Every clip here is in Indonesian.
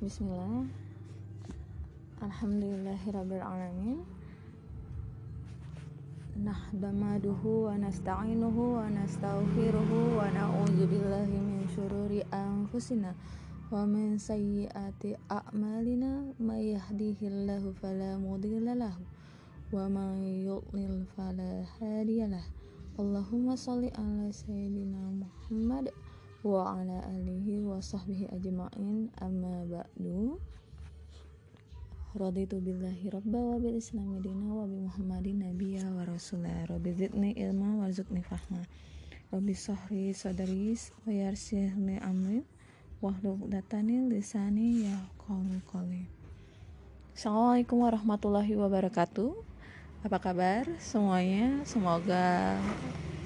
Bismillah. Alhamdulillahirrabbilalamin. Nahdamaduhu wa nasta'inuhu wa nasta'ufiruhu wa na'udzu billahi min syururi anfusina wa min sayyiati a'malina. May yahdihillahu wa may yudlil fala hadiyalah Allahumma shalli ala sayyidina Muhammad wa ala alihi wa sahbihi ajma'in. Amma ba'du. Raditu billahi rabba wa bil islami dina wa bi muhammadin nabiyya wa rasulah Rabbi zidni ilma wa zidni fahma. Rabbi sahri sadaris wa yarsihni amri. Wahlul datani lisani ya qalu qali Assalamualaikum warahmatullahi wabarakatuh. Apa kabar semuanya? Semoga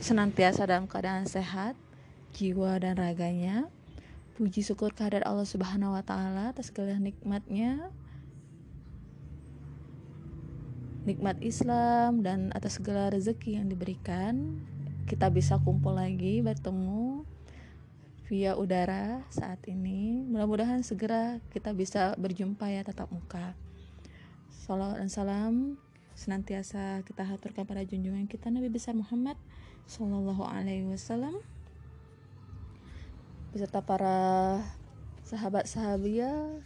senantiasa dalam keadaan sehat jiwa dan raganya. Puji syukur kehadirat Allah Subhanahu wa taala atas segala nikmatnya. Nikmat Islam dan atas segala rezeki yang diberikan. Kita bisa kumpul lagi bertemu via udara saat ini. Mudah-mudahan segera kita bisa berjumpa ya tatap muka. Salam dan salam senantiasa kita haturkan pada junjungan kita Nabi besar Muhammad Sallallahu Alaihi Wasallam beserta para sahabat sahabia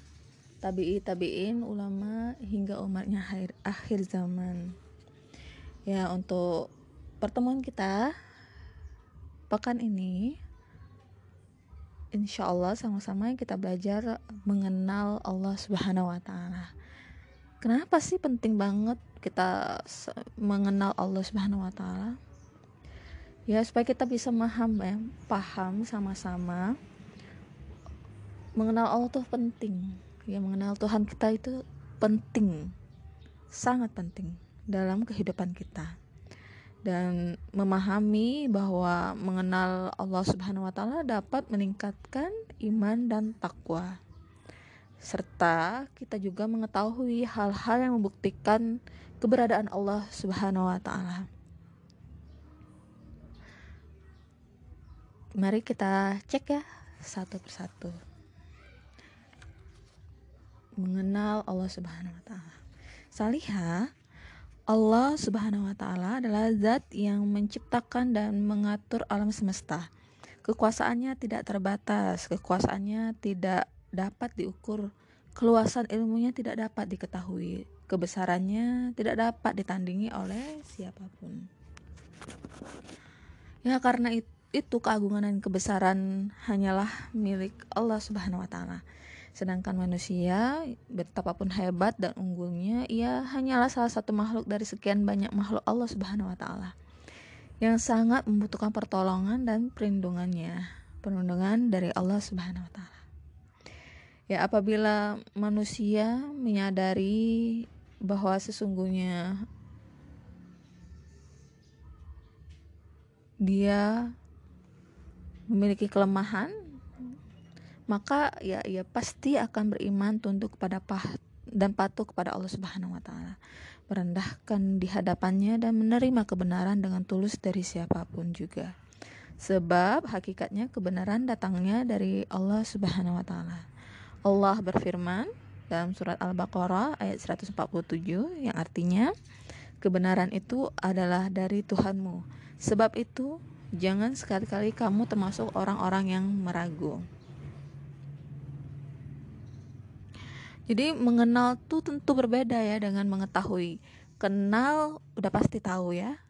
tabi'i tabi'in ulama hingga umatnya akhir, akhir zaman. Ya untuk pertemuan kita pekan ini insya Allah sama-sama kita belajar mengenal Allah subhanahu wa ta'ala. Kenapa sih penting banget kita mengenal Allah subhanahu wa ta'ala ya supaya kita bisa paham ya paham sama-sama mengenal Allah tuh penting. Ya mengenal Tuhan kita itu penting sangat penting dalam kehidupan kita. Dan memahami bahwa mengenal Allah Subhanahu wa taala dapat meningkatkan iman dan takwa. Serta kita juga mengetahui hal-hal yang membuktikan keberadaan Allah Subhanahu wa taala Mari kita cek ya satu persatu. Mengenal Allah Subhanahu wa taala. Salihah Allah Subhanahu wa taala adalah zat yang menciptakan dan mengatur alam semesta. Kekuasaannya tidak terbatas, kekuasaannya tidak dapat diukur, keluasan ilmunya tidak dapat diketahui, kebesarannya tidak dapat ditandingi oleh siapa pun. Ya karena itu itu keagungan dan kebesaran hanyalah milik Allah Subhanahu wa taala. Sedangkan manusia betapapun hebat dan unggulnya, ia hanyalah salah satu makhluk dari sekian banyak makhluk Allah Subhanahu wa taala yang sangat membutuhkan pertolongan dan perlindungannya, perlindungan dari Allah Subhanahu wa taala. Ya, apabila manusia menyadari bahwa sesungguhnya dia memiliki kelemahan, maka ya ia pasti akan beriman tunduk kepada dan patuh kepada Allah Subhanahu wa taala. Merendahkan di hadapannya dan menerima kebenaran dengan tulus dari siapa pun juga. Sebab hakikatnya kebenaran datangnya dari Allah Subhanahu wa taala. Allah berfirman dalam surat Al-Baqarah ayat 147 yang artinya kebenaran itu adalah dari Tuhanmu. Sebab itu Jangan sekali-kali kamu termasuk orang-orang yang meragu. Jadi mengenal tuh tentu berbeda ya dengan mengetahui. Kenal udah pasti tahu ya.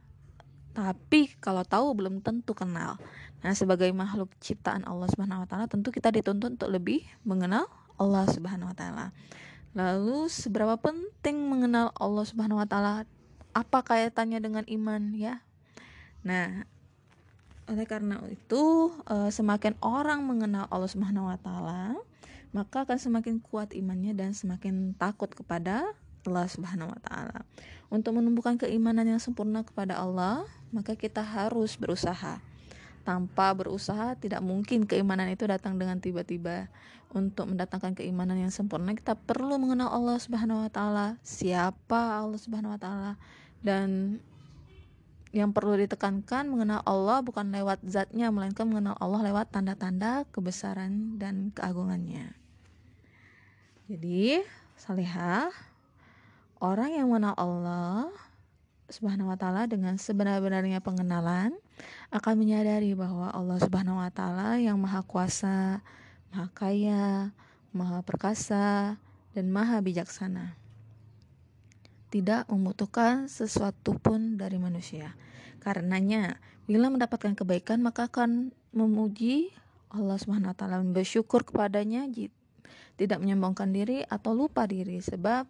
Tapi kalau tahu belum tentu kenal. Nah, sebagai makhluk ciptaan Allah Subhanahu wa taala tentu kita dituntut untuk lebih mengenal Allah Subhanahu wa taala. Lalu seberapa penting mengenal Allah Subhanahu wa taala? Apa kaitannya dengan iman ya? Nah, oleh karena itu, uh, semakin orang mengenal Allah Subhanahu wa taala, maka akan semakin kuat imannya dan semakin takut kepada Allah Subhanahu wa taala. Untuk menumbuhkan keimanan yang sempurna kepada Allah, maka kita harus berusaha. Tanpa berusaha tidak mungkin keimanan itu datang dengan tiba-tiba. Untuk mendatangkan keimanan yang sempurna, kita perlu mengenal Allah Subhanahu wa taala, siapa Allah Subhanahu wa taala dan yang perlu ditekankan mengenal Allah bukan lewat zatnya melainkan mengenal Allah lewat tanda-tanda kebesaran dan keagungannya. jadi salihah orang yang mengenal Allah Subhanahu wa taala dengan sebenar-benarnya pengenalan akan menyadari bahwa Allah Subhanahu wa taala yang maha kuasa, maha kaya, maha perkasa dan maha bijaksana. Tidak membutuhkan sesuatu pun dari manusia. Karenanya, bila mendapatkan kebaikan maka akan memuji Allah Subhanahu wa taala bersyukur kepadanya tidak menyombongkan diri atau lupa diri sebab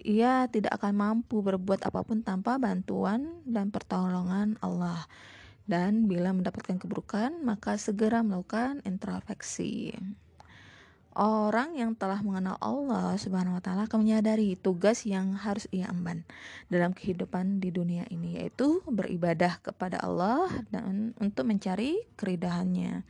ia tidak akan mampu berbuat apa pun tanpa bantuan dan pertolongan Allah. Dan bila mendapatkan keburukan, maka segera melakukan introspeksi. Orang yang telah mengenal Allah Subhanahu wa taala akan menyadari tugas yang harus ia emban dalam kehidupan di dunia ini yaitu beribadah kepada Allah dan untuk mencari keridahannya.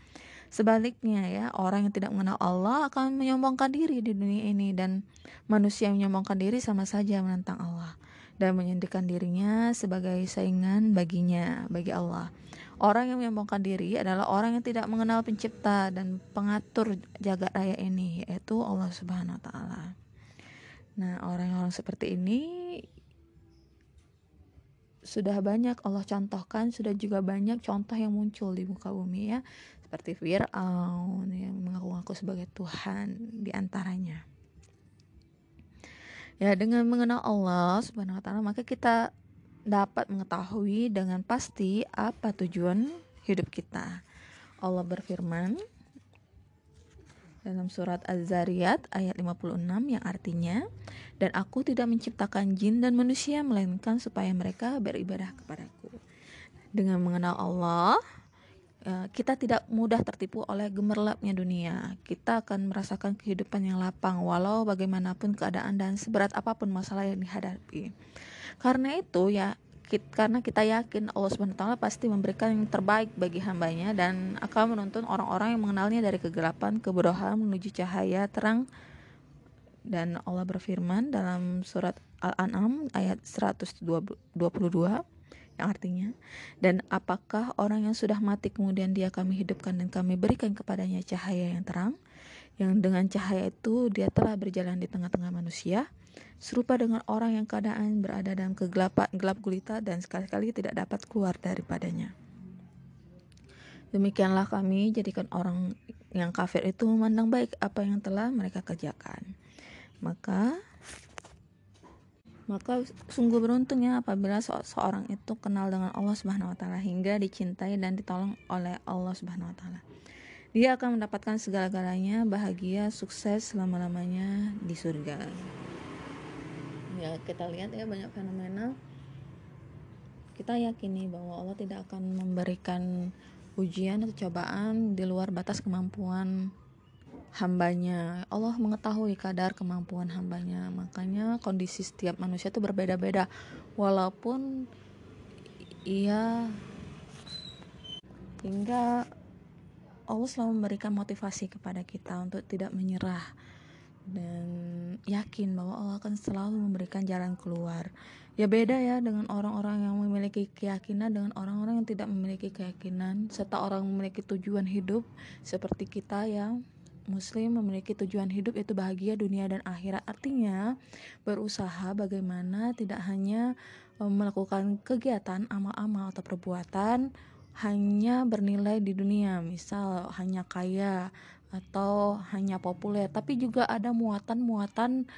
Sebaliknya ya, orang yang tidak mengenal Allah akan menyombongkan diri di dunia ini dan manusia yang menyombongkan diri sama saja menentang Allah dan menyendirikan dirinya sebagai saingan baginya, bagi Allah. Orang yang menyombongkan diri adalah orang yang tidak mengenal pencipta dan pengatur jagat raya ini, yaitu Allah Subhanahu wa taala. Nah, orang-orang seperti ini sudah banyak Allah contohkan, sudah juga banyak contoh yang muncul di muka bumi ya seperti Fir'aun yang mengaku-ngaku sebagai Tuhan di antaranya. Ya, dengan mengenal Allah Subhanahu wa taala maka kita dapat mengetahui dengan pasti apa tujuan hidup kita. Allah berfirman dalam surat Az-Zariyat ayat 56 yang artinya dan aku tidak menciptakan jin dan manusia melainkan supaya mereka beribadah kepadaku. Dengan mengenal Allah, kita tidak mudah tertipu oleh gemerlapnya dunia. Kita akan merasakan kehidupan yang lapang walau bagaimanapun keadaan dan seberat apa pun masalah yang dihadapi. Karena itu ya karena kita yakin Allah wa pasti memberikan yang terbaik bagi hambanya dan akan menuntun orang-orang yang mengenalnya dari kegelapan kebodohan menuju cahaya terang dan Allah berfirman dalam surat Al-An'am ayat 122 artinya? Dan apakah orang yang sudah mati kemudian dia kami hidupkan dan kami berikan kepadanya cahaya yang terang yang dengan cahaya itu dia telah berjalan di tengah-tengah manusia serupa dengan orang yang keadaan berada dalam kegelapan gelap gulita dan sekali-kali tidak dapat keluar daripadanya? Demikianlah kami jadikan orang yang kafir itu memandang baik apa yang telah mereka kerjakan. Maka maka sungguh beruntungnya apabila se seorang itu kenal dengan Allah Subhanahu wa taala hingga dicintai dan ditolong oleh Allah Subhanahu wa taala. Dia akan mendapatkan segala-galanya, bahagia, sukses selama-lamanya di surga. Ya, kita lihat ya banyak fenomena kita yakini bahwa Allah tidak akan memberikan ujian atau cobaan di luar batas kemampuan hambanya. Allah mengetahui kadar kemampuan hambanya. Makanya kondisi setiap manusia itu berbeda-beda. Walaupun ia hingga Allah selalu memberikan motivasi kepada kita untuk tidak menyerah dan yakin bahwa Allah akan selalu memberikan jalan keluar. Ya beda ya dengan orang-orang yang memiliki keyakinan dengan orang-orang yang tidak memiliki keyakinan. Serta orang memiliki tujuan hidup seperti kita yang muslim memiliki tujuan hidup yaitu bahagia dunia dan akhirat. Artinya, berusaha bagaimana tidak hanya melakukan kegiatan amal-amal atau perbuatan hanya bernilai di dunia, misal hanya kaya atau hanya populer, tapi juga ada muatan-muatan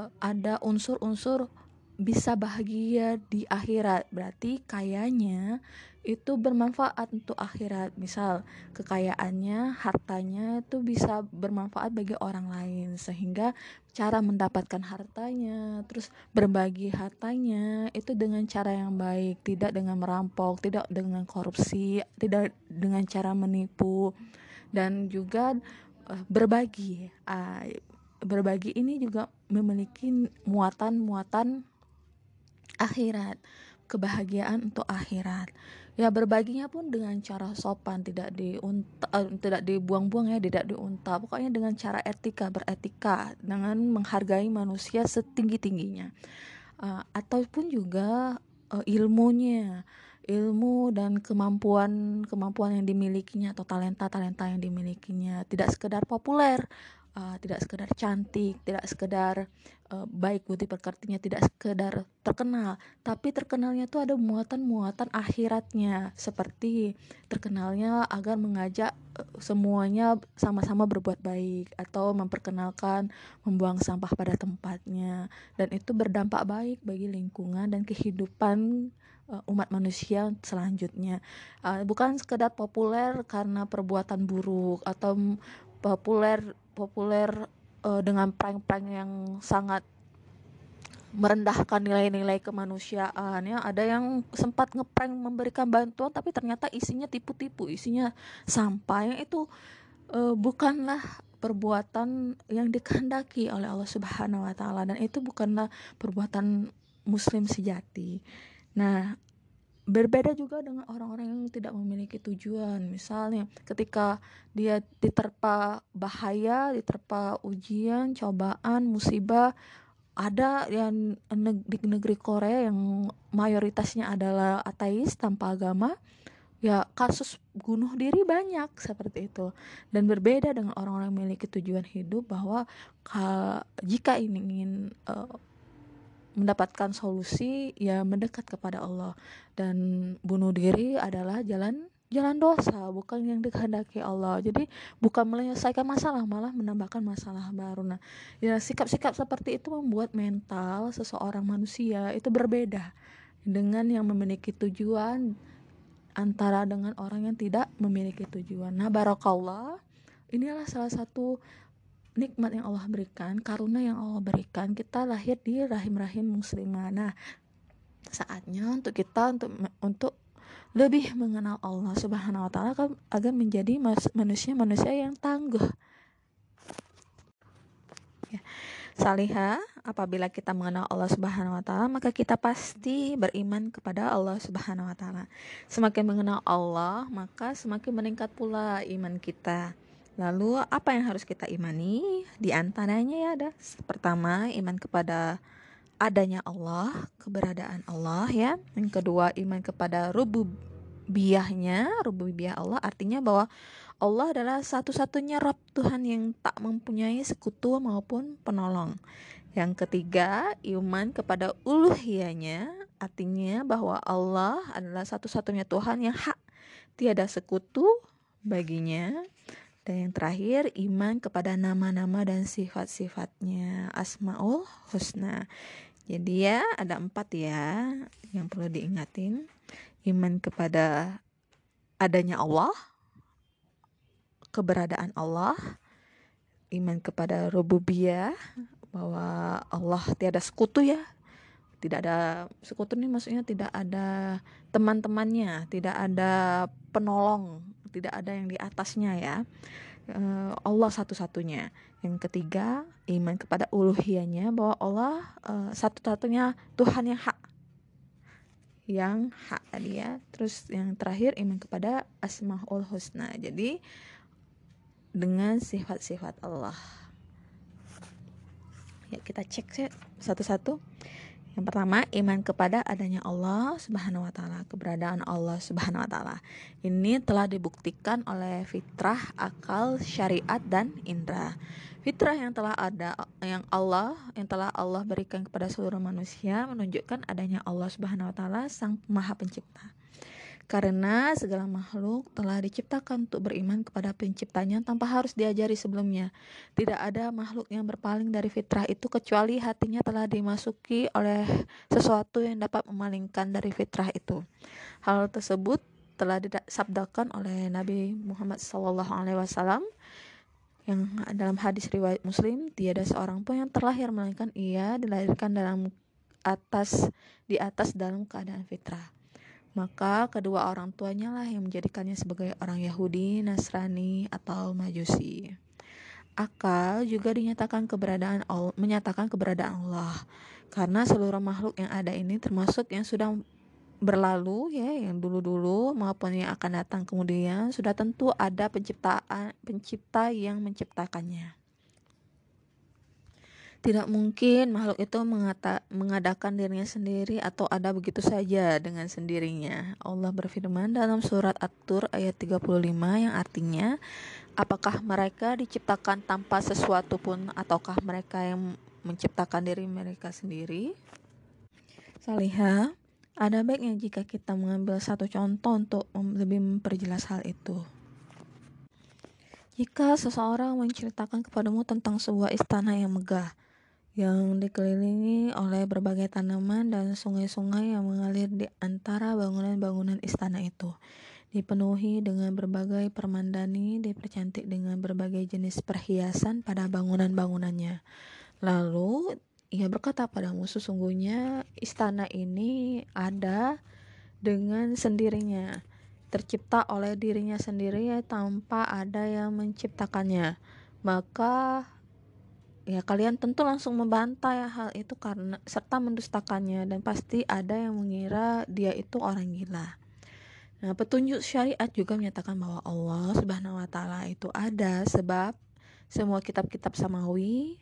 eh, ada unsur-unsur bisa bahagia di akhirat. Berarti kayanya itu bermanfaat untuk akhirat. Misal kekayaannya hartanya itu bisa bermanfaat bagi orang lain. Sehingga cara mendapatkan hartanya terus berbagi hartanya itu dengan cara yang baik. Tidak dengan merampok tidak dengan korupsi tidak dengan cara menipu. Dan juga uh, berbagi. Uh, berbagi ini juga memiliki muatan-muatan akhirat kebahagiaan untuk akhirat. Ya berbaginya pun dengan cara sopan tidak diunta uh, tidak dibuang-buang ya tidak diunta. Pokoknya dengan cara etika beretika dengan menghargai manusia setinggi tingginya uh, ataupun juga uh, ilmunya. Ilmu dan kemampuan kemampuan yang dimilikinya atau talenta talenta yang dimilikinya. Tidak sekedar populer uh, tidak sekedar cantik, tidak sekedar uh, baik budi pekertinya, tidak sekedar terkenal, tapi terkenalnya itu ada muatan-muatan akhiratnya, seperti terkenalnya agar mengajak uh, semuanya sama-sama berbuat baik atau memperkenalkan membuang sampah pada tempatnya, dan itu berdampak baik bagi lingkungan dan kehidupan umat manusia selanjutnya. Bukan sekedar populer karena perbuatan buruk atau populer populer uh, dengan prank-prank yang sangat merendahkan nilai-nilai kemanusiaan ya ada yang sempat ngeprank memberikan bantuan tapi ternyata isinya tipu-tipu isinya sampah yang itu uh, bukanlah perbuatan yang dikehendaki oleh Allah Subhanahu wa taala dan itu bukanlah perbuatan muslim sejati. Nah, berbeda juga dengan orang-orang yang tidak memiliki tujuan. Misalnya ketika dia diterpa bahaya diterpa ujian cobaan musibah ada yang di negeri Korea yang mayoritasnya adalah ateis tanpa agama ya kasus bunuh diri banyak seperti itu. Dan berbeda dengan orang-orang yang memiliki tujuan hidup bahwa jika ingin uh, mendapatkan solusi ya mendekat kepada Allah. Dan bunuh diri adalah jalan jalan dosa bukan yang dikehendaki Allah. Jadi bukan menyelesaikan masalah malah menambahkan masalah baru. Nah ya sikap-sikap seperti itu membuat mental seseorang manusia itu berbeda dengan yang memiliki tujuan antara dengan orang yang tidak memiliki tujuan. Nah barakallah inilah salah satu nikmat yang Allah berikan, karunia yang Allah berikan, kita lahir di rahim-rahim muslimah. Nah, saatnya untuk kita untuk untuk lebih mengenal Allah Subhanahu wa taala agar menjadi manusia-manusia yang tangguh. Ya. Salihah, apabila kita mengenal Allah Subhanahu wa taala, maka kita pasti beriman kepada Allah Subhanahu wa taala. Semakin mengenal Allah, maka semakin meningkat pula iman kita. Lalu apa yang harus kita imani? Di antaranya ya ada pertama iman kepada adanya Allah, keberadaan Allah ya. Yang kedua iman kepada rububiyahnya, rububiyah Allah artinya bahwa Allah adalah satu-satunya Rabb Tuhan yang tak mempunyai sekutu maupun penolong. Yang ketiga, iman kepada uluhiyahnya, artinya bahwa Allah adalah satu-satunya Tuhan yang hak, tiada sekutu baginya. Dan yang terakhir, iman kepada nama-nama dan sifat-sifatnya Asma'ul Husna. Jadi ya, ada empat ya yang perlu diingatin. Iman kepada adanya Allah, keberadaan Allah, iman kepada rububiyah, bahwa Allah tiada sekutu ya, tidak ada sekutu ini maksudnya tidak ada teman-temannya, tidak ada penolong, tidak ada yang di atasnya ya. Uh, Allah satu-satunya. Yang ketiga, iman kepada uluhiyahnya bahwa Allah uh, satu-satunya Tuhan yang hak. Yang hak tadi ya. Terus yang terakhir iman kepada Asmaul Husna. Jadi dengan sifat-sifat Allah. Ya, kita cek satu-satu. Yang pertama, iman kepada adanya Allah Subhanahu wa taala, keberadaan Allah Subhanahu wa taala. Ini telah dibuktikan oleh fitrah, akal, syariat dan indera. Fitrah yang telah ada yang Allah yang telah Allah berikan kepada seluruh manusia menunjukkan adanya Allah Subhanahu wa taala Sang Maha Pencipta karena segala makhluk telah diciptakan untuk beriman kepada penciptanya tanpa harus diajari sebelumnya. Tidak ada makhluk yang berpaling dari fitrah itu kecuali hatinya telah dimasuki oleh sesuatu yang dapat memalingkan dari fitrah itu. Hal tersebut telah disabdakan oleh Nabi Muhammad SAW yang dalam hadis riwayat Muslim tiada seorang pun yang terlahir melainkan ia dilahirkan dalam atas di atas dalam keadaan fitrah maka kedua orang tuanya lah yang menjadikannya sebagai orang Yahudi, Nasrani, atau Majusi. Akal juga dinyatakan keberadaan Allah, menyatakan keberadaan Allah karena seluruh makhluk yang ada ini termasuk yang sudah berlalu ya yang dulu-dulu maupun yang akan datang kemudian sudah tentu ada penciptaan pencipta yang menciptakannya. Tidak mungkin makhluk itu mengata, mengadakan dirinya sendiri atau ada begitu saja dengan sendirinya. Allah berfirman dalam surat At-Tur ayat 35 yang artinya apakah mereka diciptakan tanpa sesuatu pun ataukah mereka yang menciptakan diri mereka sendiri Salihah ada baiknya jika kita mengambil satu contoh untuk lebih memperjelas hal itu. Jika seseorang menceritakan kepadamu tentang sebuah istana yang megah, yang dikelilingi oleh berbagai tanaman dan sungai-sungai yang mengalir di antara bangunan-bangunan istana itu, dipenuhi dengan berbagai permandani, dipercantik dengan berbagai jenis perhiasan pada bangunan-bangunannya. Lalu ia berkata padamu, sesungguhnya istana ini ada dengan sendirinya, tercipta oleh dirinya sendiri tanpa ada yang menciptakannya. Maka ya kalian tentu langsung membantai hal itu karena serta mendustakannya dan pasti ada yang mengira dia itu orang gila. Nah, petunjuk syariat juga menyatakan bahwa Allah Subhanahu wa taala itu ada sebab semua kitab-kitab samawi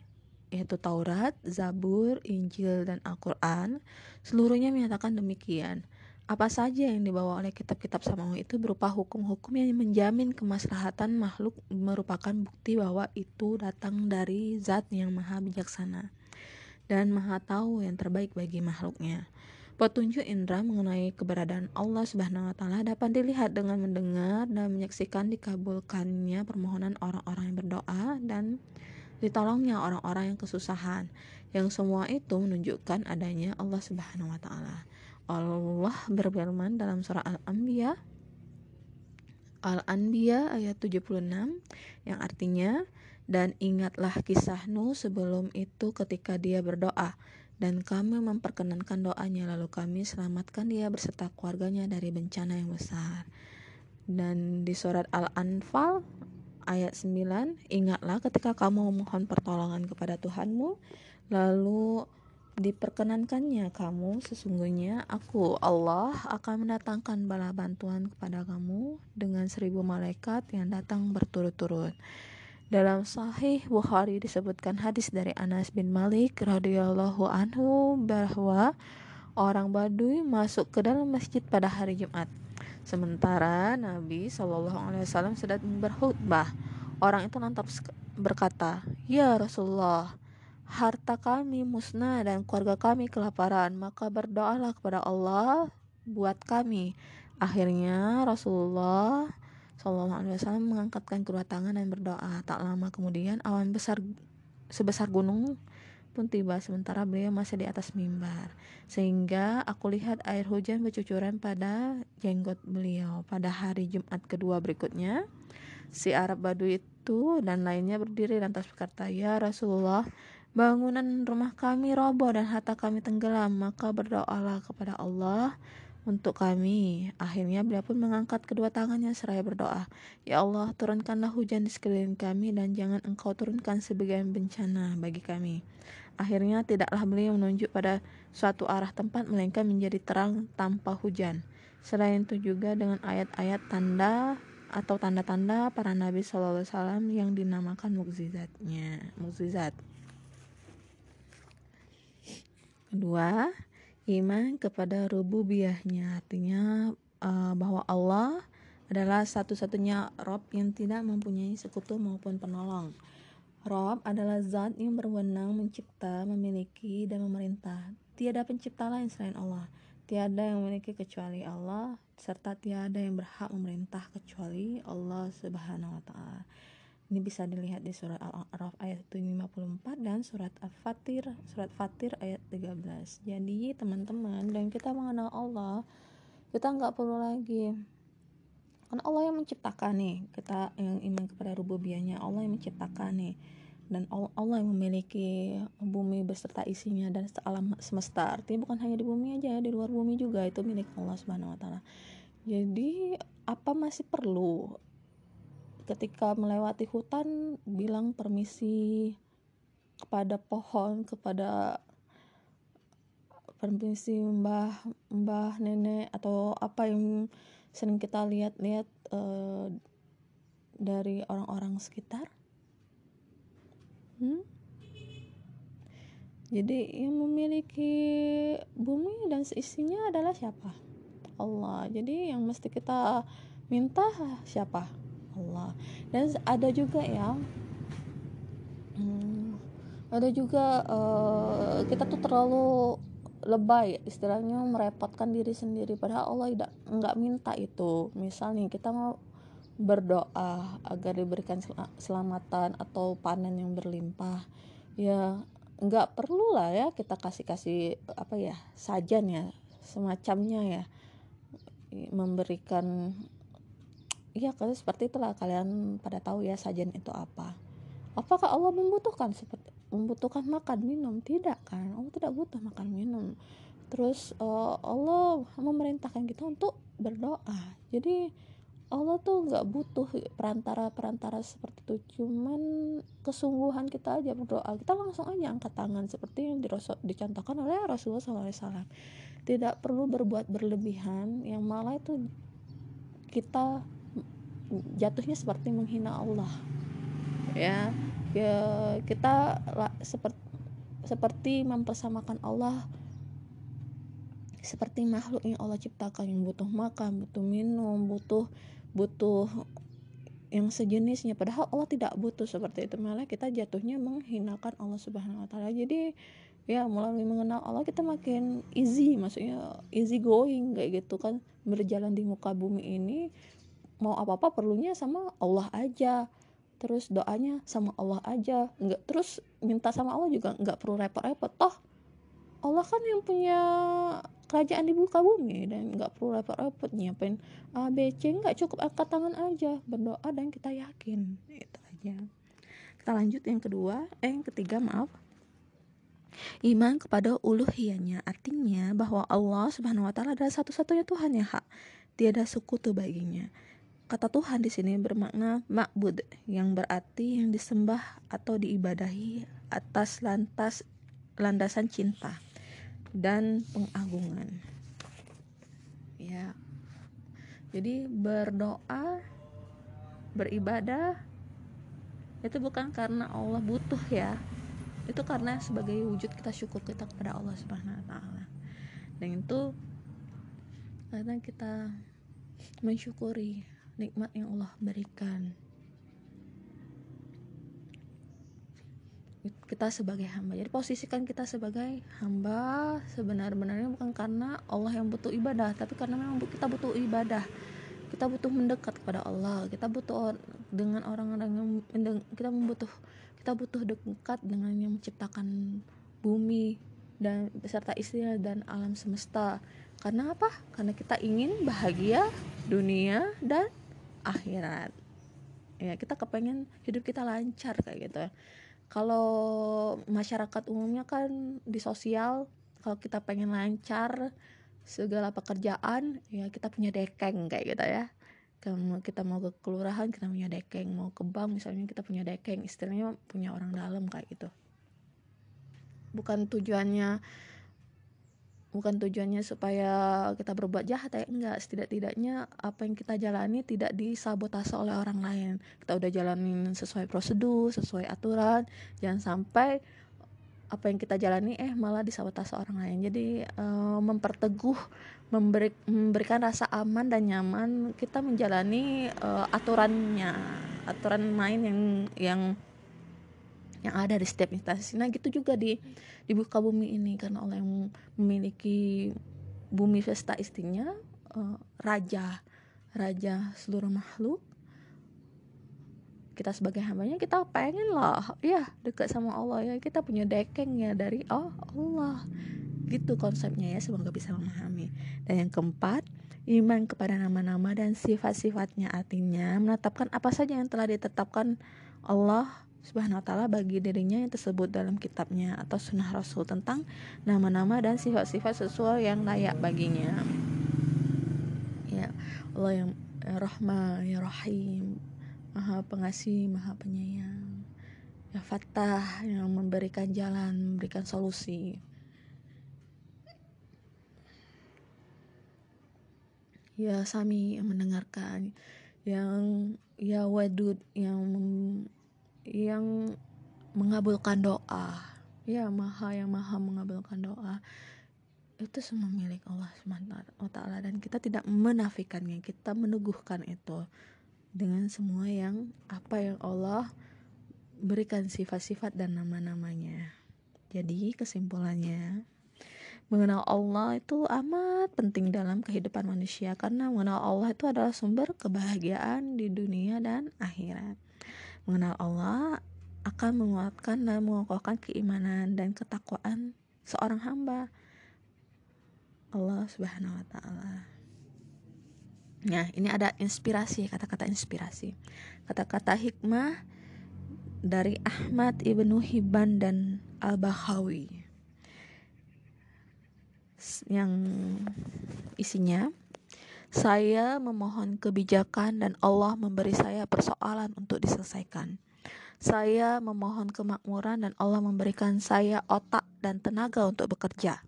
yaitu Taurat, Zabur, Injil, dan Al-Quran, seluruhnya menyatakan demikian. Apa saja yang dibawa oleh kitab-kitab samawi itu berupa hukum-hukum yang menjamin kemaslahatan makhluk merupakan bukti bahwa itu datang dari zat yang maha bijaksana dan maha tahu yang terbaik bagi makhluknya. Petunjuk indera mengenai keberadaan Allah Subhanahu wa taala dapat dilihat dengan mendengar dan menyaksikan dikabulkannya permohonan orang-orang yang berdoa dan ditolongnya orang-orang yang kesusahan. Yang semua itu menunjukkan adanya Allah Subhanahu wa taala. Allah berfirman dalam surah Al-Anbiya Al-Anbiya ayat 76 yang artinya dan ingatlah kisah Nuh sebelum itu ketika dia berdoa dan kami memperkenankan doanya lalu kami selamatkan dia beserta keluarganya dari bencana yang besar. Dan di surat Al-Anfal ayat 9 Ingatlah ketika kamu memohon pertolongan kepada Tuhanmu Lalu diperkenankannya kamu sesungguhnya aku Allah akan mendatangkan bala bantuan kepada kamu dengan seribu malaikat yang datang berturut-turut. Dalam Sahih Bukhari disebutkan hadis dari Anas bin Malik radhiyallahu anhu bahwa orang Baduy masuk ke dalam masjid pada hari Jumat. Sementara Nabi Shallallahu Alaihi Wasallam sedang berkhutbah, orang itu lantas berkata, Ya Rasulullah, harta kami musnah dan keluarga kami kelaparan, maka berdoalah kepada Allah buat kami. Akhirnya Rasulullah Shallallahu Alaihi Wasallam mengangkatkan kedua tangan dan berdoa. Tak lama kemudian awan besar sebesar gunung pun tiba sementara beliau masih di atas mimbar. Sehingga aku lihat air hujan bercucuran pada jenggot beliau. Pada hari Jumat kedua berikutnya, si Arab Badu itu dan lainnya berdiri lantas berkata, "Ya Rasulullah, bangunan rumah kami roboh dan harta kami tenggelam, maka berdoalah kepada Allah untuk kami. Akhirnya beliau pun mengangkat kedua tangannya seraya berdoa, Ya Allah, turunkanlah hujan di sekeliling kami dan jangan engkau turunkan sebagian bencana bagi kami. Akhirnya tidaklah beliau menunjuk pada suatu arah tempat melainkan menjadi terang tanpa hujan. Selain itu juga dengan ayat-ayat tanda atau tanda-tanda para nabi sallallahu alaihi wasallam yang dinamakan mukjizatnya, mukjizat. Kedua, iman kepada rububiyahnya artinya uh, bahwa Allah adalah satu-satunya Rob yang tidak mempunyai sekutu maupun penolong. Rob adalah zat yang berwenang mencipta, memiliki, dan memerintah. Tiada pencipta lain selain Allah. Tiada yang memiliki kecuali Allah, serta tiada yang berhak memerintah kecuali Allah Subhanahu wa Ta'ala. Ini bisa dilihat di surat Al-A'raf ayat 54 dan surat Al-Fatir, surat Fatir ayat 13. Jadi teman-teman, dan kita mengenal Allah, kita nggak perlu lagi. Karena Allah yang menciptakan nih. Kita yang iman kepada rububiyahnya Allah yang menciptakan nih. Dan Allah yang memiliki bumi beserta isinya dan alam semesta. Artinya bukan hanya di bumi aja di luar bumi juga itu milik Allah subhanahu wa taala. Jadi apa masih perlu ketika melewati hutan bilang permisi kepada pohon kepada permisi mbah mbah nenek atau apa yang sering kita lihat-lihat uh, dari orang-orang sekitar. Hmm? jadi yang memiliki bumi dan seisinya adalah siapa? Allah. Jadi yang mesti kita minta siapa Allah. Dan ada juga ya hmm, ada juga uh, kita tuh terlalu lebay istilahnya merepotkan diri sendiri. Padahal Allah tidak nggak minta itu. Misalnya kita mau berdoa agar diberikan selamatan atau panen yang berlimpah ya nggak perlu lah ya kita kasih kasih apa ya sajan ya semacamnya ya memberikan ya kalau seperti itulah. Kalian pada tahu ya sajan itu apa. Apakah Allah membutuhkan seperti membutuhkan makan minum? Tidak kan? Allah tidak butuh makan minum. Terus uh, Allah memerintahkan kita untuk berdoa. Jadi Allah tuh nggak butuh perantara-perantara seperti itu. Cuman kesungguhan kita aja berdoa. Kita langsung aja angkat tangan seperti yang dicontohkan oleh Rasulullah SAW tidak perlu berbuat berlebihan. Yang malah itu kita jatuhnya seperti menghina Allah. Ya ya kita seperti seperti mempersamakan Allah seperti makhluk yang Allah ciptakan yang butuh makan, butuh minum, butuh butuh yang sejenisnya. Padahal Allah tidak butuh seperti itu. Malah kita jatuhnya menghinakan Allah Subhanahu wa taala. Jadi ya melalui mengenal Allah kita makin easy maksudnya easy going kayak gitu kan berjalan di muka bumi ini mau apa-apa perlunya sama Allah aja. Terus doanya sama Allah aja. Nggak terus minta sama Allah juga nggak perlu repot-repot. Toh Allah kan yang punya kerajaan di muka bumi dan nggak perlu repot-repot nyiapin A B C. Nggak cukup angkat tangan aja berdoa dan kita yakin. Itu aja. Kita lanjut yang kedua eh yang ketiga maaf. Iman kepada uluhiyahnya. Artinya bahwa Allah Subhanahu wa taala adalah satu-satunya Tuhan yang hak. Tiada sekutu baginya. Kata Tuhan di sini bermakna makbud yang berarti yang disembah atau diibadahi atas lantas landasan cinta dan pengagungan. Ya. Jadi berdoa beribadah itu bukan karena Allah butuh ya. Itu karena sebagai wujud kita syukur kita kepada Allah Subhanahu wa taala. Dan itu karena kita mensyukuri nikmat yang Allah berikan. Kita sebagai hamba. Jadi posisikan kita sebagai hamba sebenar-benarnya bukan karena Allah yang butuh ibadah tapi karena memang kita butuh ibadah. Kita butuh mendekat kepada Allah. Kita butuh dengan orang-orang yang kita membutuh kita butuh dekat dengan yang menciptakan bumi dan beserta istrinya dan alam semesta. Karena apa? Karena kita ingin bahagia dunia dan akhirat. Ya kita kepengen hidup kita lancar kayak gitu. Kalau masyarakat umumnya kan di sosial kalau kita pengen lancar segala pekerjaan ya kita punya dekeng kayak gitu ya. Kalau kita mau ke kelurahan kita punya dekeng. Mau ke bank misalnya kita punya dekeng. Istilahnya punya orang dalam kayak gitu. Bukan tujuannya bukan tujuannya supaya kita berbuat jahat ya enggak. Setidak-tidaknya apa yang kita jalani tidak disabotase oleh orang lain. Kita udah jalanin sesuai prosedur sesuai aturan. Jangan sampai apa yang kita jalani eh malah disabotase orang lain. Jadi uh, memperteguh memberi, memberikan rasa aman dan nyaman kita menjalani uh, aturannya. Aturan main yang yang yang ada di setiap instansi. Nah gitu juga di di buka bumi ini. Karena Allah yang memiliki bumi vesta istrinya uh, raja raja seluruh makhluk. Kita sebagai hambanya kita pengen lah ya dekat sama Allah ya. Kita punya dekeng ya dari oh Allah. Gitu konsepnya ya semoga bisa memahami. Dan yang keempat iman kepada nama-nama dan sifat-sifatnya. Artinya menetapkan apa saja yang telah ditetapkan Allah Subhanahu wa taala bagi dirinya yang tersebut dalam kitabnya atau sunnah Rasul tentang nama-nama dan sifat-sifat sesuai yang layak baginya. Ya, Allah yang ya Rahman, ya Rahim, Maha Pengasih, Maha Penyayang. Ya Fatah yang memberikan jalan, memberikan solusi. Ya Sami yang mendengarkan, yang ya Wadud yang yang mengabulkan doa. Ya maha yang maha mengabulkan doa. Itu semua milik Allah SWT dan kita tidak menafikannya. Kita meneguhkan itu dengan semua yang apa yang Allah berikan sifat-sifat dan nama-namanya. Jadi kesimpulannya mengenal Allah itu amat penting dalam kehidupan manusia. Karena mengenal Allah itu adalah sumber kebahagiaan di dunia dan akhirat. Mengenal Allah akan menguatkan dan mengokohkan keimanan dan ketakwaan seorang hamba Allah Subhanahu wa taala. Nah, ini ada inspirasi, kata-kata inspirasi. Kata-kata hikmah dari Ahmad Ibnu Hibban dan Al-Bahawi. Yang isinya saya memohon kebijakan dan Allah memberi saya persoalan untuk diselesaikan. Saya memohon kemakmuran dan Allah memberikan saya otak dan tenaga untuk bekerja.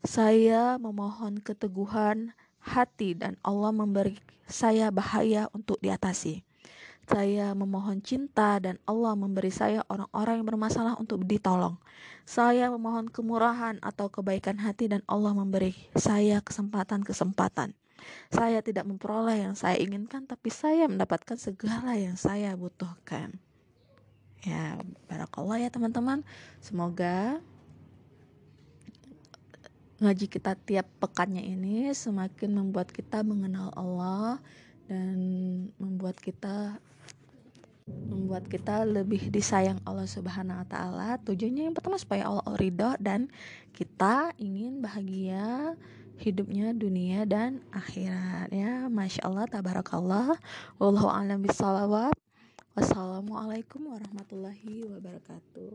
Saya memohon keteguhan hati dan Allah memberi saya bahaya untuk diatasi. Saya memohon cinta dan Allah memberi saya orang-orang yang bermasalah untuk ditolong. Saya memohon kemurahan atau kebaikan hati dan Allah memberi saya kesempatan-kesempatan. Saya tidak memperoleh yang saya inginkan tapi saya mendapatkan segala yang saya butuhkan. Ya, barakallah ya teman-teman. Semoga ngaji kita tiap pekannya ini semakin membuat kita mengenal Allah dan membuat kita membuat kita lebih disayang Allah Subhanahu wa taala. Tujuannya yang pertama supaya Allah ridho dan kita ingin bahagia hidupnya dunia dan akhirat ya. Masya Allah tabarakallah. Wallahu a'lam bishawab. Wassalamualaikum warahmatullahi wabarakatuh.